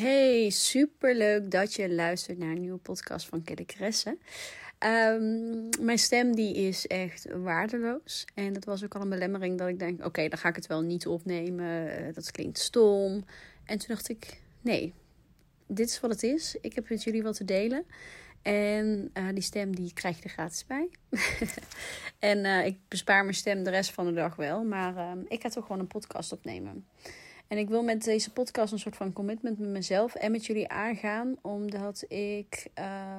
Hey, superleuk dat je luistert naar een nieuwe podcast van Kelly Kresse. Ehm, mijn stem die is echt waardeloos. En dat was ook al een belemmering dat ik denk, oké, dan ga ik het wel niet opnemen. Eh, dat klinkt stom. En toen dacht ik, nee, dit is wat het is. Ik heb met jullie wat te delen. En uh, die stem die krijg je er gratis bij. en uh, ik bespaar mijn stem de rest van de dag wel. Maar uh, ik ga toch gewoon een podcast opnemen. En ik wil met deze podcast een soort van commitment met mezelf en met jullie aangaan, omdat ik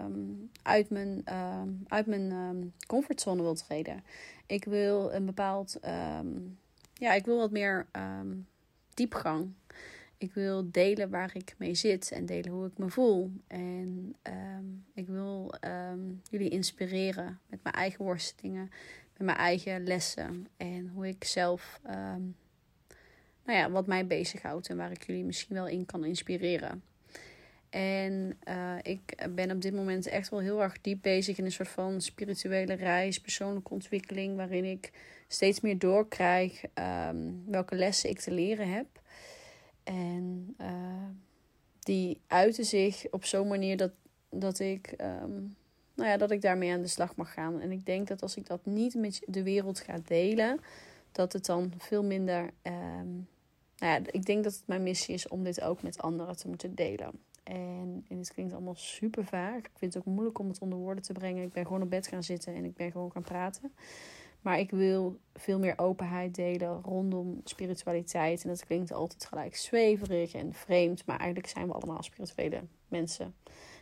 um, uit mijn, um, uit mijn um, comfortzone wil treden. Ik wil een bepaald, ja, ik wil wat meer diepgang. Ik wil delen waar ik mee zit en delen hoe ik me voel. En ik wil jullie inspireren met mijn eigen worstelingen, met mijn eigen lessen en hoe ik zelf nou ja, wat mij bezighoudt en waar ik jullie misschien wel in kan inspireren. En uh, ik ben op dit moment echt wel heel erg diep bezig in een soort van spirituele reis, persoonlijke ontwikkeling, waarin ik steeds meer doorkrijg um, welke lessen ik te leren heb. En uh, die uiten zich op zo'n manier dat, dat ik. Um, nou ja, dat ik daarmee aan de slag mag gaan. En ik denk dat als ik dat niet met de wereld ga delen, dat het dan veel minder. Um, nou ik denk dat het mijn missie is om dit ook met anderen te moeten delen. En, en het klinkt allemaal super vaag. Ik vind het ook moeilijk om het onder woorden te brengen. Ik ben gewoon op bed gaan zitten en ik ben gewoon gaan praten. Maar ik wil veel meer openheid delen rondom spiritualiteit. En dat klinkt altijd gelijk zweverig en vreemd. Maar eigenlijk zijn we allemaal spirituele mensen.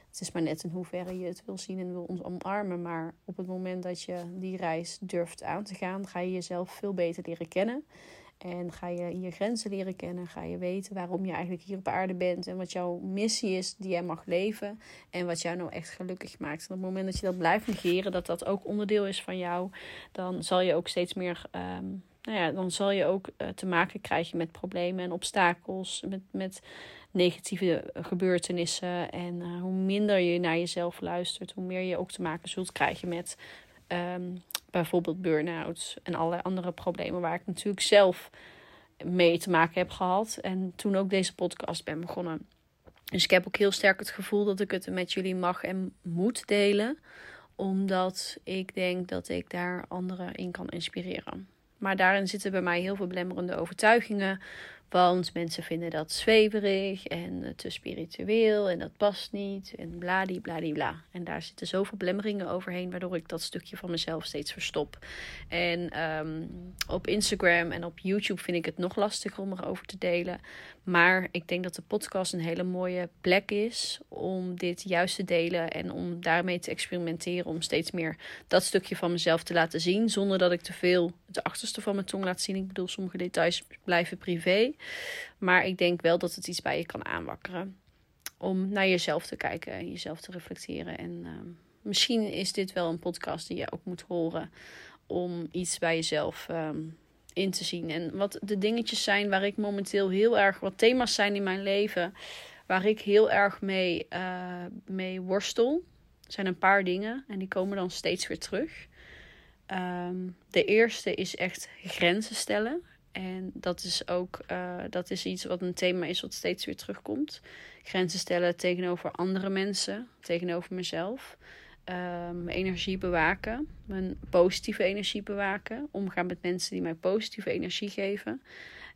Het is maar net in hoeverre je het wil zien en wil ons omarmen. Maar op het moment dat je die reis durft aan te gaan, ga je jezelf veel beter leren kennen. En ga je je grenzen leren kennen. Ga je weten waarom je eigenlijk hier op aarde bent. En wat jouw missie is die jij mag leven. En wat jou nou echt gelukkig maakt. En op het moment dat je dat blijft negeren, dat dat ook onderdeel is van jou. Dan zal je ook steeds meer. Um, nou ja, dan zal je ook uh, te maken krijgen met problemen en obstakels. Met, met negatieve gebeurtenissen. En uh, hoe minder je naar jezelf luistert, hoe meer je ook te maken zult krijgen met um, bijvoorbeeld burn-outs en allerlei andere problemen waar ik natuurlijk zelf mee te maken heb gehad. En toen ook deze podcast ben begonnen. Dus ik heb ook heel sterk het gevoel dat ik het met jullie mag en moet delen. Omdat ik denk dat ik daar anderen in kan inspireren. Maar daarin zitten bij mij heel veel belemmerende overtuigingen. Want mensen vinden dat zweverig en te spiritueel en dat past niet en bladibladibla. En daar zitten zoveel belemmeringen overheen, waardoor ik dat stukje van mezelf steeds verstop. En um, op Instagram en op YouTube vind ik het nog lastiger om erover te delen. Maar ik denk dat de podcast een hele mooie plek is om dit juist te delen en om daarmee te experimenteren. Om steeds meer dat stukje van mezelf te laten zien, zonder dat ik te veel het achterste van mijn tong laat zien. Ik bedoel, sommige details blijven privé. Maar ik denk wel dat het iets bij je kan aanwakkeren. Om naar jezelf te kijken en jezelf te reflecteren. En uh, misschien is dit wel een podcast die je ook moet horen. Om iets bij jezelf um, in te zien. En wat de dingetjes zijn waar ik momenteel heel erg. Wat thema's zijn in mijn leven. Waar ik heel erg mee, uh, mee worstel. Zijn een paar dingen. En die komen dan steeds weer terug. Um, de eerste is echt grenzen stellen. En dat is ook uh, dat is iets wat een thema is wat steeds weer terugkomt. Grenzen stellen tegenover andere mensen, tegenover mezelf. Mijn energie bewaken, mijn positieve energie bewaken. Omgaan met mensen die mij positieve energie geven.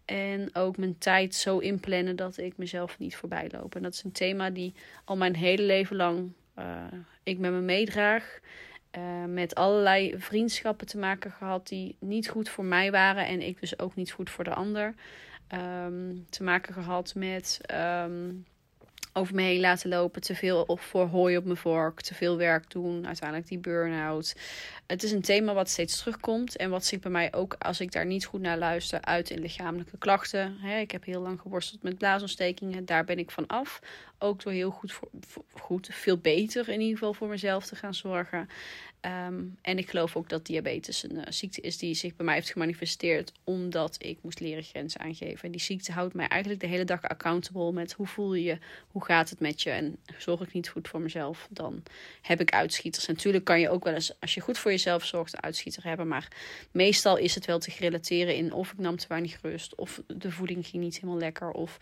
En ook mijn tijd zo inplannen dat ik mezelf niet voorbij loop. En dat is een thema die al mijn hele leven lang uh, ik met me meedraag. Uh, met allerlei vriendschappen te maken gehad die niet goed voor mij waren en ik dus ook niet goed voor de ander. Um, te maken gehad met um, over me heen laten lopen, te veel voor hooi op mijn vork, te veel werk doen, uiteindelijk die burn-out. Het is een thema wat steeds terugkomt en wat zich bij mij ook, als ik daar niet goed naar luister, uit in lichamelijke klachten. He, ik heb heel lang geworsteld met blaasontstekingen, daar ben ik van af. Ook door heel goed, voor, goed, veel beter in ieder geval voor mezelf te gaan zorgen. Ehm, en ik geloof ook dat diabetes een uh, ziekte is die zich bij mij heeft gemanifesteerd omdat ik moest leren grenzen aangeven. En die ziekte houdt mij eigenlijk de hele dag accountable met hoe voel je je, hoe gaat het met je en zorg ik niet goed voor mezelf, dan heb ik uitschieters. natuurlijk kan je ook wel eens, als je goed voor jezelf zorgt, een uitschieter hebben, maar meestal is het wel te relateren in of ik nam te weinig rust of de voeding ging niet helemaal lekker of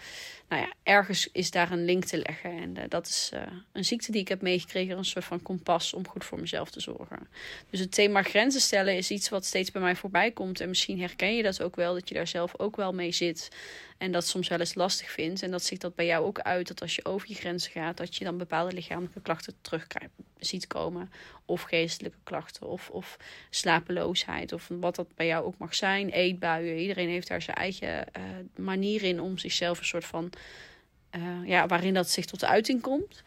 nou ja, ergens is daar een link te leggen. En uh, dat is uh, een ziekte die ik heb meegekregen, een soort van kompas om goed voor mezelf te zorgen. Dus het thema grenzen stellen is iets wat steeds bij mij voorbij komt. En misschien herken je dat ook wel, dat je daar zelf ook wel mee zit. En dat soms wel eens lastig vindt. En dat ziet dat bij jou ook uit, dat als je over je grenzen gaat, dat je dan bepaalde lichamelijke klachten terug ziet komen. Of geestelijke klachten, of, of slapeloosheid, of wat dat bij jou ook mag zijn. Eetbuien. Iedereen heeft daar zijn eigen uh, manier in om zichzelf een soort van. Uh, ja, waarin dat zich tot de uiting komt.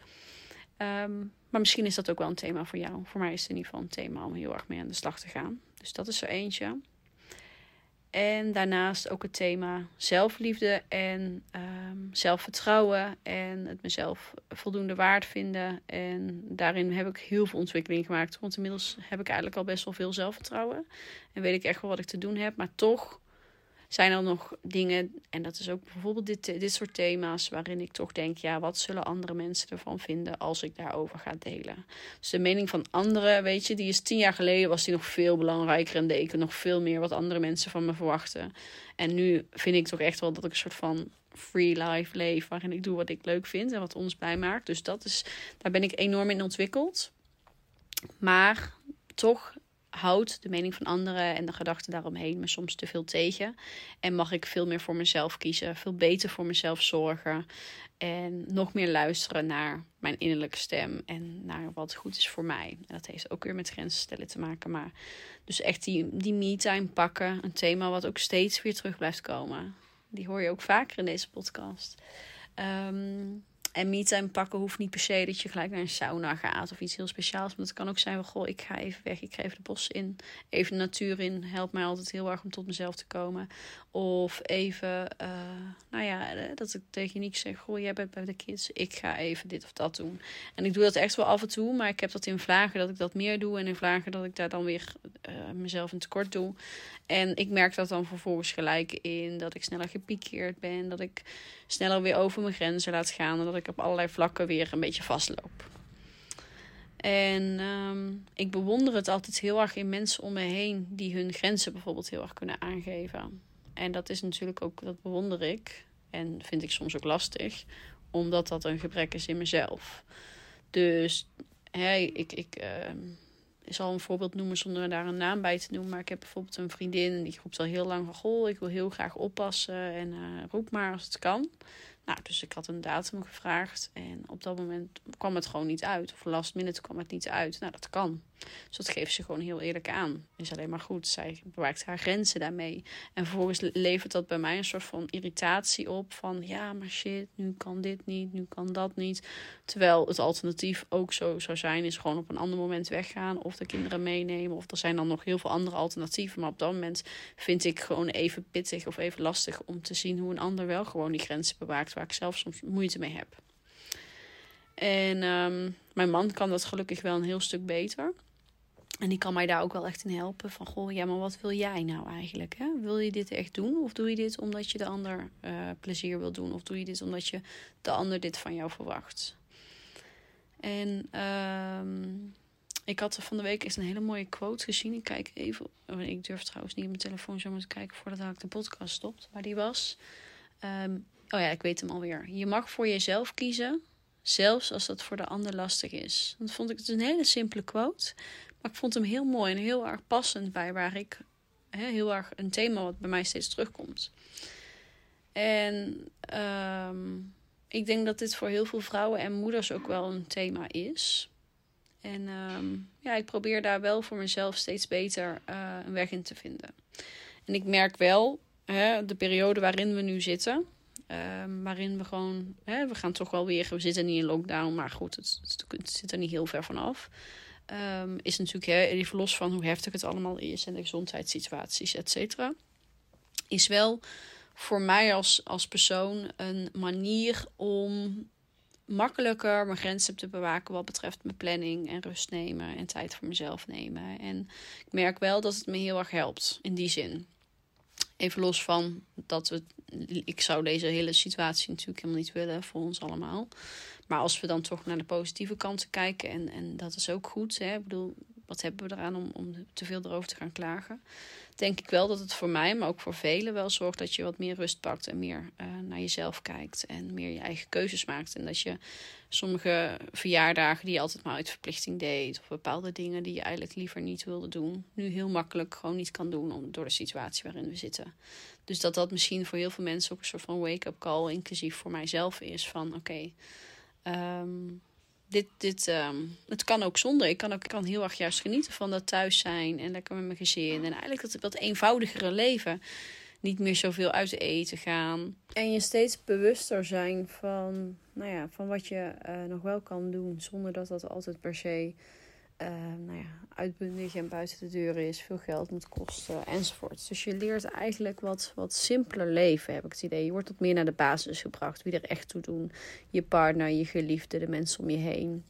Um, maar misschien is dat ook wel een thema voor jou. Voor mij is het in ieder geval een thema om heel erg mee aan de slag te gaan. Dus dat is er eentje. En daarnaast ook het thema zelfliefde en um, zelfvertrouwen en het mezelf voldoende waard vinden. En daarin heb ik heel veel ontwikkeling gemaakt. Want inmiddels heb ik eigenlijk al best wel veel zelfvertrouwen. En weet ik echt wel wat ik te doen heb. Maar toch zijn er nog dingen, en dat is ook bijvoorbeeld dit, dit soort thema's, waarin ik toch denk, ja, wat zullen andere mensen ervan vinden als ik daarover ga delen? Dus de mening van anderen, weet je, die is tien jaar geleden, was die nog veel belangrijker en deed ik nog veel meer wat andere mensen van me verwachten. En nu vind ik toch echt wel dat ik een soort van free life leef, waarin ik doe wat ik leuk vind en wat ons blij maakt. Dus dat is, daar ben ik enorm in ontwikkeld. Maar toch houdt de mening van anderen en de gedachten daaromheen me soms te veel tegen. En mag ik veel meer voor mezelf kiezen, veel beter voor mezelf zorgen. En nog meer luisteren naar mijn innerlijke stem en naar wat goed is voor mij. En dat heeft ook weer met grenzen stellen te maken. Maar dus echt die, die me-time pakken. Een thema wat ook steeds weer terug blijft komen. Die hoor je ook vaker in deze podcast. Um, en me-time pakken hoeft niet per se dat je gelijk naar een sauna gaat of iets heel speciaals. Maar het kan ook zijn van, goh, ik ga even weg, ik ga even de bos in, even de natuur in. Helpt mij altijd heel erg om tot mezelf te komen. Of even, uh, nou ja, dat ik tegen Niek zeg, goh, jij bent bij de kids, ik ga even dit of dat doen. En ik doe dat echt wel af en toe, maar ik heb dat in vlagen dat ik dat meer doe. En in vlagen dat ik daar dan weer uh, mezelf in tekort doe. En ik merk dat dan vervolgens gelijk in dat ik sneller gepikeerd ben, dat ik sneller weer over mijn grenzen laat gaan en dat ik op allerlei vlakken weer een beetje vastloop. En um, ik bewonder het altijd heel erg in mensen om me heen die hun grenzen bijvoorbeeld heel erg kunnen aangeven. En dat is natuurlijk ook, dat bewonder ik en vind ik soms ook lastig, omdat dat een gebrek is in mezelf. Dus hey, ik, ik uh, zal een voorbeeld noemen zonder daar een naam bij te noemen. Maar ik heb bijvoorbeeld een vriendin en die roept al heel lang van... Goh, ik wil heel graag oppassen en uh, roep maar als het kan. Nou, dus ik had een datum gevraagd en op dat moment kwam het gewoon niet uit. Of last minute kwam het niet uit. Nou, dat kan. Dus dat geeft ze gewoon heel eerlijk aan. Is alleen maar goed. Zij bewaakt haar grenzen daarmee. En vervolgens levert dat bij mij een soort van irritatie op. Van ja, maar shit, nu kan dit niet, nu kan dat niet. Terwijl het alternatief ook zo zou zijn, is gewoon op een ander moment weggaan. Of de kinderen meenemen. Of er zijn dan nog heel veel andere alternatieven. Maar op dat moment vind ik gewoon even pittig of even lastig om te zien hoe een ander wel gewoon die grenzen bewaakt. Waar ik zelf soms moeite mee heb. En um, mijn man kan dat gelukkig wel een heel stuk beter. En die kan mij daar ook wel echt in helpen. Van goh, ja, maar wat wil jij nou eigenlijk? Hè? Wil je dit echt doen? Of doe je dit omdat je de ander uh, plezier wil doen? Of doe je dit omdat je de ander dit van jou verwacht? En um, ik had van de week eens een hele mooie quote gezien. Ik kijk even. Oh, ik durf trouwens niet op mijn telefoon zo te kijken voordat ik de podcast stopt. Maar die was. Um, oh ja, ik weet hem alweer. Je mag voor jezelf kiezen. Zelfs als dat voor de ander lastig is. Dat vond ik het een hele simpele quote. Ik vond hem heel mooi en heel erg passend bij waar ik heel erg een thema wat bij mij steeds terugkomt. En um, ik denk dat dit voor heel veel vrouwen en moeders ook wel een thema is. En um, ja, ik probeer daar wel voor mezelf steeds beter uh, een weg in te vinden. En ik merk wel, hè, de periode waarin we nu zitten, um, waarin we gewoon, hè, we gaan toch wel weer, we zitten niet in lockdown, maar goed, het, het, het zit er niet heel ver vanaf. Um, is natuurlijk even los van hoe heftig het allemaal is en de gezondheidssituaties, et cetera. Is wel voor mij als, als persoon een manier om makkelijker mijn grenzen te bewaken wat betreft mijn planning en rust nemen en tijd voor mezelf nemen. En ik merk wel dat het me heel erg helpt in die zin. Even los van dat we, ik zou deze hele situatie natuurlijk helemaal niet willen voor ons allemaal. Maar als we dan toch naar de positieve kanten kijken, en, en dat is ook goed. Hè? Ik bedoel, wat hebben we eraan om, om te veel erover te gaan klagen? Denk ik wel dat het voor mij, maar ook voor velen wel zorgt dat je wat meer rust pakt en meer uh, naar jezelf kijkt en meer je eigen keuzes maakt. En dat je sommige verjaardagen die je altijd maar uit verplichting deed, of bepaalde dingen die je eigenlijk liever niet wilde doen, nu heel makkelijk gewoon niet kan doen om, door de situatie waarin we zitten. Dus dat dat misschien voor heel veel mensen ook een soort van wake-up call, inclusief voor mijzelf, is van oké. Ehm, dit, dit, um, het kan ook zonder. Ik kan ook kan heel erg juist genieten van dat thuis zijn en lekker met mijn gezin. En eigenlijk dat, dat eenvoudigere leven. Niet meer zoveel uit eten gaan. En je steeds bewuster zijn van, nou ja, van wat je uh, nog wel kan doen. Zonder dat dat altijd per se uh, nou ja, uitbundig en buiten de deur is, veel geld moet kosten enzovoort. Dus je leert eigenlijk wat, wat simpeler leven, heb ik het idee. Je wordt wat meer naar de basis gebracht, wie er echt toe doen. Je partner, je geliefde, de mensen om je heen.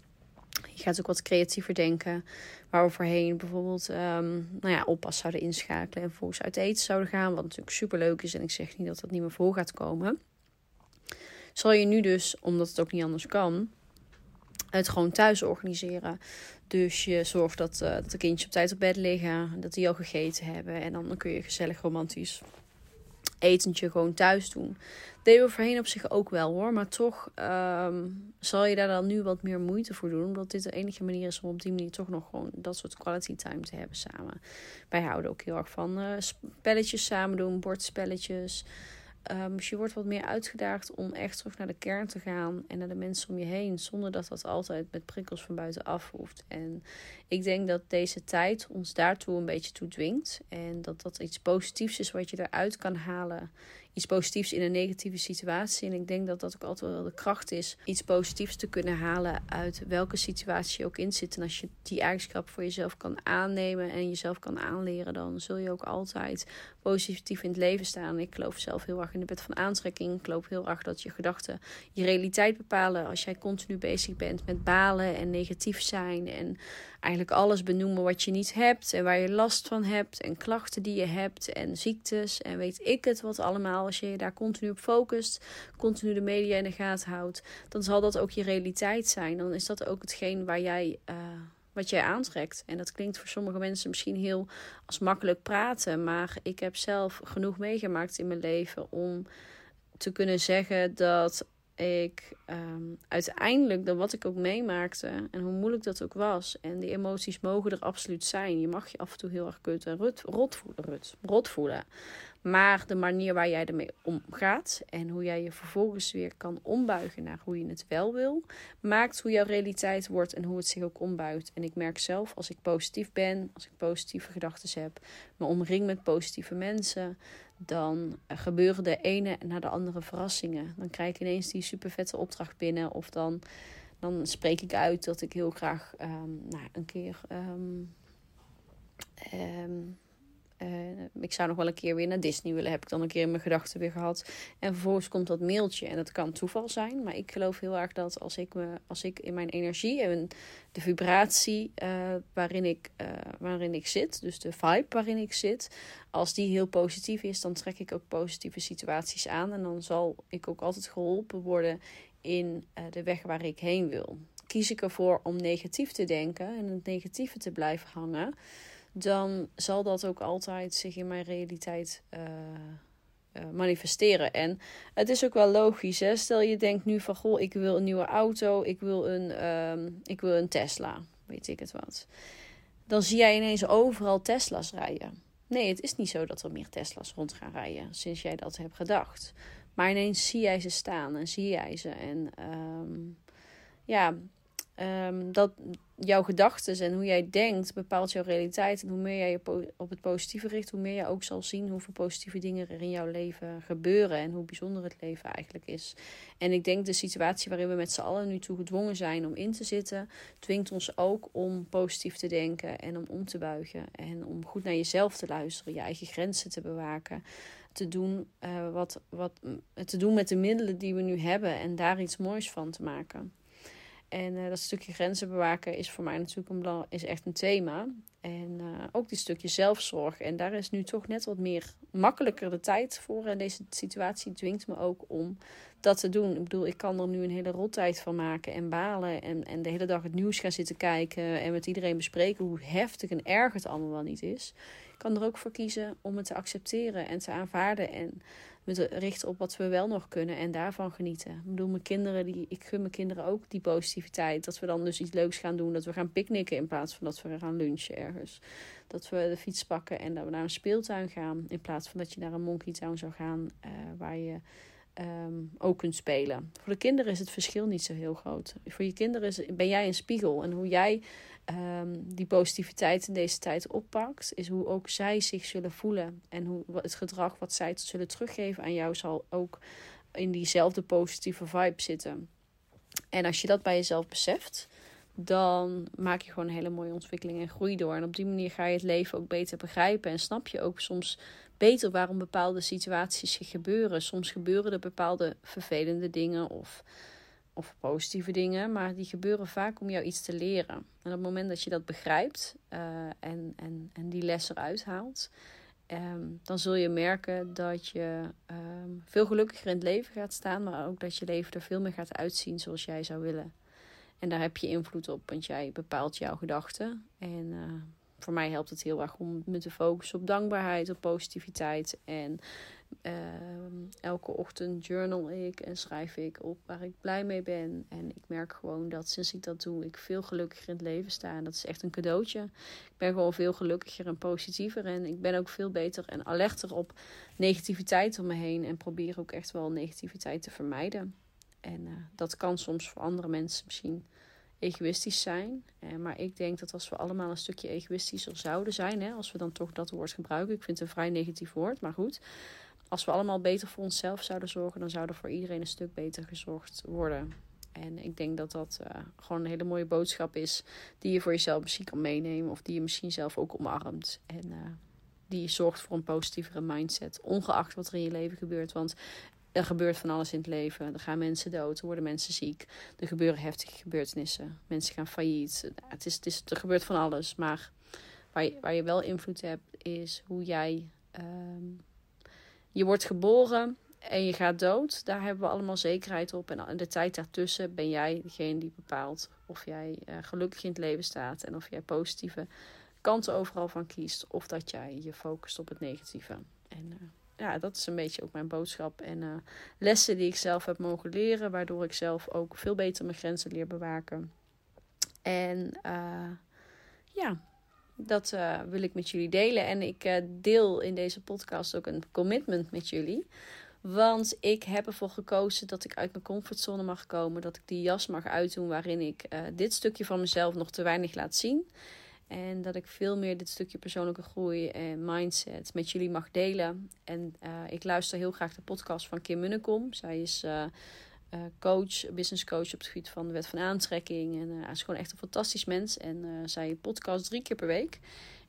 Je gaat ook wat creatiever denken. Waar we voorheen bijvoorbeeld um, nou ja, oppas zouden inschakelen en volgens uit eten zouden gaan. Wat natuurlijk super leuk is en ik zeg niet dat dat niet meer voor gaat komen. Zal je nu dus, omdat het ook niet anders kan, het gewoon thuis organiseren. Dus je zorgt dat, uh, dat de kindjes op tijd op bed liggen, dat die al gegeten hebben. En dan kun je gezellig romantisch etentje gewoon thuis doen. Deden we voorheen op zich ook wel hoor. Maar toch um, zal je daar dan nu wat meer moeite voor doen. Omdat dit de enige manier is om op die manier toch nog gewoon dat soort quality time te hebben samen. Wij houden ook heel erg van uh, spelletjes samen doen, bordspelletjes. Um, dus je wordt wat meer uitgedaagd om echt terug naar de kern te gaan en naar de mensen om je heen, zonder dat dat altijd met prikkels van buitenaf hoeft. En ik denk dat deze tijd ons daartoe een beetje toe dwingt en dat dat iets positiefs is wat je eruit kan halen iets positiefs in een negatieve situatie. En ik denk dat dat ook altijd wel de kracht is. Iets positiefs te kunnen halen uit welke situatie je ook in zit. En als je die eigenschap voor jezelf kan aannemen en jezelf kan aanleren, dan zul je ook altijd positief in het leven staan. Ik geloof zelf heel erg in de wet van aantrekking. Ik geloof heel erg dat je gedachten je realiteit bepalen. Als jij continu bezig bent met balen en negatief zijn en eigenlijk alles benoemen wat je niet hebt en waar je last van hebt en klachten die je hebt en ziektes en weet ik het wat allemaal. Als je je daar continu op focust, continu de media in de gaten houdt, dan zal dat ook je realiteit zijn. Dan is dat ook hetgeen waar jij, uh, wat jij aantrekt. En dat klinkt voor sommige mensen misschien heel als makkelijk praten, maar ik heb zelf genoeg meegemaakt in mijn leven om te kunnen zeggen dat ik um, uiteindelijk, dan wat ik ook meemaakte en hoe moeilijk dat ook was, en die emoties mogen er absoluut zijn. Je mag je af en toe heel erg kut en rot, voelen, rot voelen. Maar de manier waar jij ermee omgaat en hoe jij je vervolgens weer kan ombuigen naar hoe je het wel wil, maakt hoe jouw realiteit wordt en hoe het zich ook ombuigt. En ik merk zelf, als ik positief ben, als ik positieve gedachten heb, me omring met positieve mensen, dan gebeuren de ene na de andere verrassingen. Dan krijg ik ineens die super vette opdracht binnen. Of dan, dan spreek ik uit dat ik heel graag um, nou, een keer. Um, um, uh, ik zou nog wel een keer weer naar Disney willen. Heb ik dan een keer in mijn gedachten weer gehad. En vervolgens komt dat mailtje. En dat kan toeval zijn. Maar ik geloof heel erg dat als ik, me, als ik in mijn energie en de vibratie uh, waarin, ik, uh, waarin ik zit. Dus de vibe waarin ik zit. Als die heel positief is, dan trek ik ook positieve situaties aan. En dan zal ik ook altijd geholpen worden in de weg waar ik heen wil. Kies ik ervoor om negatief te denken en het negatieve te blijven hangen dan zal dat ook altijd zich in mijn realiteit uh, uh, manifesteren. En het is ook wel logisch. Hè? Stel je denkt nu van goh, ik wil een nieuwe auto, ik wil een, um, ik wil een Tesla, weet ik het wat. Dan zie jij ineens overal Tesla's rijden. Nee, het is niet zo dat er meer Tesla's rond gaan rijden sinds jij dat hebt gedacht. Maar ineens zie jij ze staan en zie jij ze. En um, ja, um, dat jouw gedachten en hoe jij denkt bepaalt jouw realiteit. En hoe meer jij je op het positieve richt, hoe meer je ook zal zien hoeveel positieve dingen er in jouw leven gebeuren. En hoe bijzonder het leven eigenlijk is. En ik denk de situatie waarin we met z'n allen nu toe gedwongen zijn om in te zitten, dwingt ons ook om positief te denken en om om te buigen. En om goed naar jezelf te luisteren, je eigen grenzen te bewaken te doen, uh, wat, wat, te doen met de middelen die we nu hebben en daar iets moois van te maken. En uh, dat stukje grenzen bewaken is voor mij natuurlijk een is echt een thema. En uh, ook dit stukje zelfzorg. En daar is nu toch net wat meer makkelijker de tijd voor. En deze situatie dwingt me ook om dat te doen. Ik bedoel, ik kan er nu een hele rottijd van maken en balen. En, en de hele dag het nieuws gaan zitten kijken. En met iedereen bespreken hoe heftig en erg het allemaal wel niet is. Ik kan er ook voor kiezen om het te accepteren en te aanvaarden. En me richten op wat we wel nog kunnen en daarvan genieten. Ik bedoel, mijn kinderen, die, ik gun mijn kinderen ook die positiviteit. Dat we dan dus iets leuks gaan doen. Dat we gaan picknicken in plaats van dat we gaan lunchen ergens. Dat we de fiets pakken en dat we naar een speeltuin gaan. In plaats van dat je naar een monkey town zou gaan uh, waar je um, ook kunt spelen. Voor de kinderen is het verschil niet zo heel groot. Voor je kinderen is, ben jij een spiegel. En hoe jij um, die positiviteit in deze tijd oppakt, is hoe ook zij zich zullen voelen. En hoe het gedrag wat zij zullen teruggeven aan jou zal ook in diezelfde positieve vibe zitten. En als je dat bij jezelf beseft, dan maak je gewoon een hele mooie ontwikkeling en groei door. En op die manier ga je het leven ook beter begrijpen. En snap je ook soms beter waarom bepaalde situaties zich gebeuren. Soms gebeuren er bepaalde vervelende dingen of, of positieve dingen, maar die gebeuren vaak om jou iets te leren. En op het moment dat je dat begrijpt uh, en, en, en die les eruit haalt, um, dan zul je merken dat je um, veel gelukkiger in het leven gaat staan, maar ook dat je leven er veel meer gaat uitzien zoals jij zou willen. En daar heb je invloed op, want jij bepaalt jouw gedachten. En uh, voor mij helpt het heel erg om me te focussen op dankbaarheid, op positiviteit. En uh, elke ochtend journal ik en schrijf ik op waar ik blij mee ben. En ik merk gewoon dat sinds ik dat doe, ik veel gelukkiger in het leven sta. En dat is echt een cadeautje. Ik ben gewoon veel gelukkiger en positiever. En ik ben ook veel beter en alerter op negativiteit om me heen. En probeer ook echt wel negativiteit te vermijden. En uh, dat kan soms voor andere mensen misschien egoïstisch zijn. Eh, maar ik denk dat als we allemaal een stukje egoïstischer zouden zijn, hè, als we dan toch dat woord gebruiken, ik vind het een vrij negatief woord, maar goed. Als we allemaal beter voor onszelf zouden zorgen, dan zou er voor iedereen een stuk beter gezorgd worden. En ik denk dat dat uh, gewoon een hele mooie boodschap is, die je voor jezelf misschien kan meenemen, of die je misschien zelf ook omarmt. En uh, die zorgt voor een positievere mindset, ongeacht wat er in je leven gebeurt. Want er gebeurt van alles in het leven. Er gaan mensen dood, er worden mensen ziek. Er gebeuren heftige gebeurtenissen. Mensen gaan failliet. Het is, het er gebeurt van alles. Maar waar je, waar je wel invloed hebt, is hoe jij. Um, je wordt geboren en je gaat dood. Daar hebben we allemaal zekerheid op. En de tijd daartussen ben jij degene die bepaalt of jij uh, gelukkig in het leven staat. En of jij positieve kanten overal van kiest. Of dat jij je focust op het negatieve. En. Uh, ja, dat is een beetje ook mijn boodschap. En uh, lessen die ik zelf heb mogen leren, waardoor ik zelf ook veel beter mijn grenzen leer bewaken. En ja, dat uh, wil ik met jullie delen. En ik deel in deze podcast ook een commitment met jullie. Want ik heb ervoor gekozen dat ik uit mijn comfortzone mag komen. Dat ik die jas mag uitdoen waarin ik dit stukje van mezelf nog te weinig laat zien. En dat ik veel meer dit stukje persoonlijke groei en mindset met jullie mag delen. En ik luister heel graag de podcast van Kim Munnekom. Zij is coach, business coach op het gebied van de wet van aantrekking. En hij is gewoon echt een fantastisch mens. En zij podcast drie keer per week.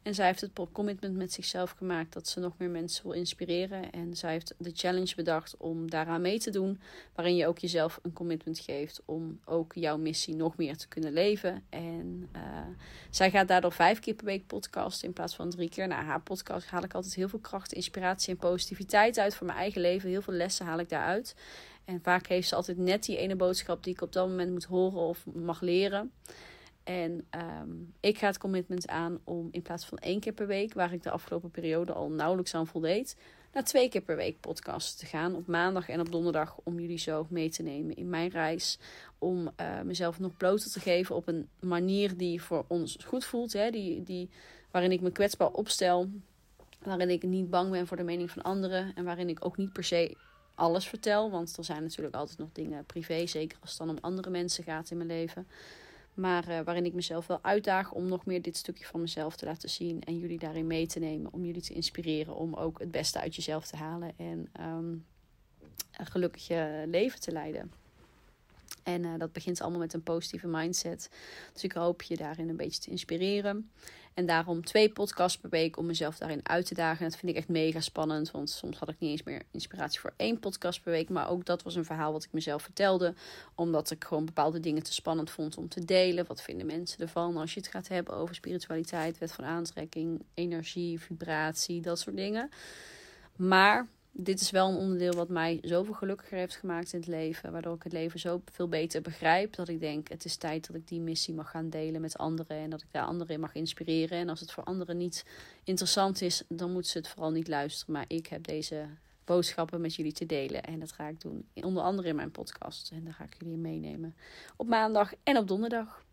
En zij heeft het commitment met zichzelf gemaakt dat ze nog meer mensen wil inspireren. En zij heeft de challenge bedacht om daaraan mee te doen. Waarin je ook jezelf een commitment geeft om ook jouw missie nog meer te kunnen leven. En uh, zij gaat daardoor vijf keer per week podcasten in plaats van drie keer. Na haar podcast haal ik altijd heel veel kracht, inspiratie en positiviteit uit voor mijn eigen leven. Heel veel lessen haal ik daaruit. En vaak heeft ze altijd net die ene boodschap die ik op dat moment moet horen of mag leren. En um, ik ga het commitment aan om in plaats van één keer per week, waar ik de afgelopen periode al nauwelijks aan voldeed, naar twee keer per week podcast te gaan. Op maandag en op donderdag. Om jullie zo mee te nemen in mijn reis. Om uh, mezelf nog bloter te geven op een manier die voor ons goed voelt. Hè? Die, die, waarin ik me kwetsbaar opstel. Waarin ik niet bang ben voor de mening van anderen. En waarin ik ook niet per se alles vertel. Want er zijn natuurlijk altijd nog dingen privé. Zeker als het dan om andere mensen gaat in mijn leven. Maar uh, waarin ik mezelf wel uitdaag om nog meer dit stukje van mezelf te laten zien. En jullie daarin mee te nemen. Om jullie te inspireren om ook het beste uit jezelf te halen. En um, een gelukkig leven te leiden. En uh, dat begint allemaal met een positieve mindset. Dus ik hoop je daarin een beetje te inspireren. En daarom twee podcasts per week om mezelf daarin uit te dagen. En dat vind ik echt mega spannend. Want soms had ik niet eens meer inspiratie voor één podcast per week. Maar ook dat was een verhaal wat ik mezelf vertelde. Omdat ik gewoon bepaalde dingen te spannend vond om te delen. Wat vinden mensen ervan als je het gaat hebben over spiritualiteit, wet van aantrekking, energie, vibratie, dat soort dingen. Maar dit is wel een onderdeel wat mij zoveel gelukkiger heeft gemaakt in het leven. Waardoor ik het leven zo veel beter begrijp. Dat ik denk, het is tijd dat ik die missie mag gaan delen met anderen. En dat ik daar anderen in mag inspireren. En als het voor anderen niet interessant is, dan moeten ze het vooral niet luisteren. Maar ik heb deze boodschappen met jullie te delen. En dat ga ik doen. Onder andere in mijn podcast. En daar ga ik jullie meenemen. Op maandag en op donderdag.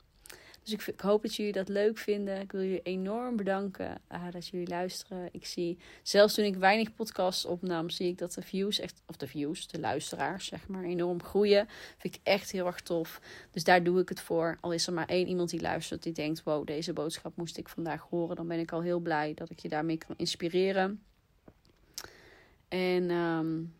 Dus ik, hoop dat jullie dat leuk vinden. Ik wil jullie enorm bedanken uh, dat jullie luisteren. Ik zie, zelfs toen ik weinig podcasts opnam, zie ik dat de views echt, of de views, de luisteraars, zeg maar, enorm groeien. Vind ik echt heel erg tof. Dus daar doe ik het voor. Al is er maar één iemand die luistert, die denkt: wow, deze boodschap moest ik vandaag horen. Dan ben ik al heel blij dat ik je daarmee kan inspireren. En um,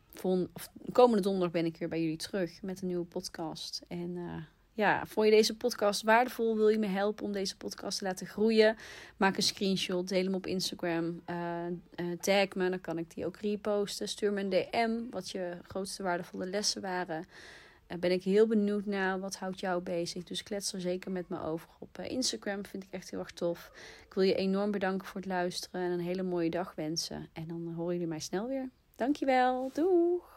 komende donderdag ben ik weer bij jullie terug met een nieuwe podcast. En uh, ja, vond je deze podcast waardevol? Wil je me helpen om deze podcast te laten groeien? Maak een screenshot, deel hem op Instagram. Uh, uh, tag me, dan kan ik die ook reposten. Stuur me een DM wat je grootste waardevolle lessen waren. Ben ik heel benieuwd naar wat houdt jou bezig. Dus klets er zeker met me over op Instagram. Vind ik echt heel erg tof. Ik wil je enorm bedanken voor het luisteren en een hele mooie dag wensen. En dan horen jullie mij snel weer. Dankjewel. Doeg!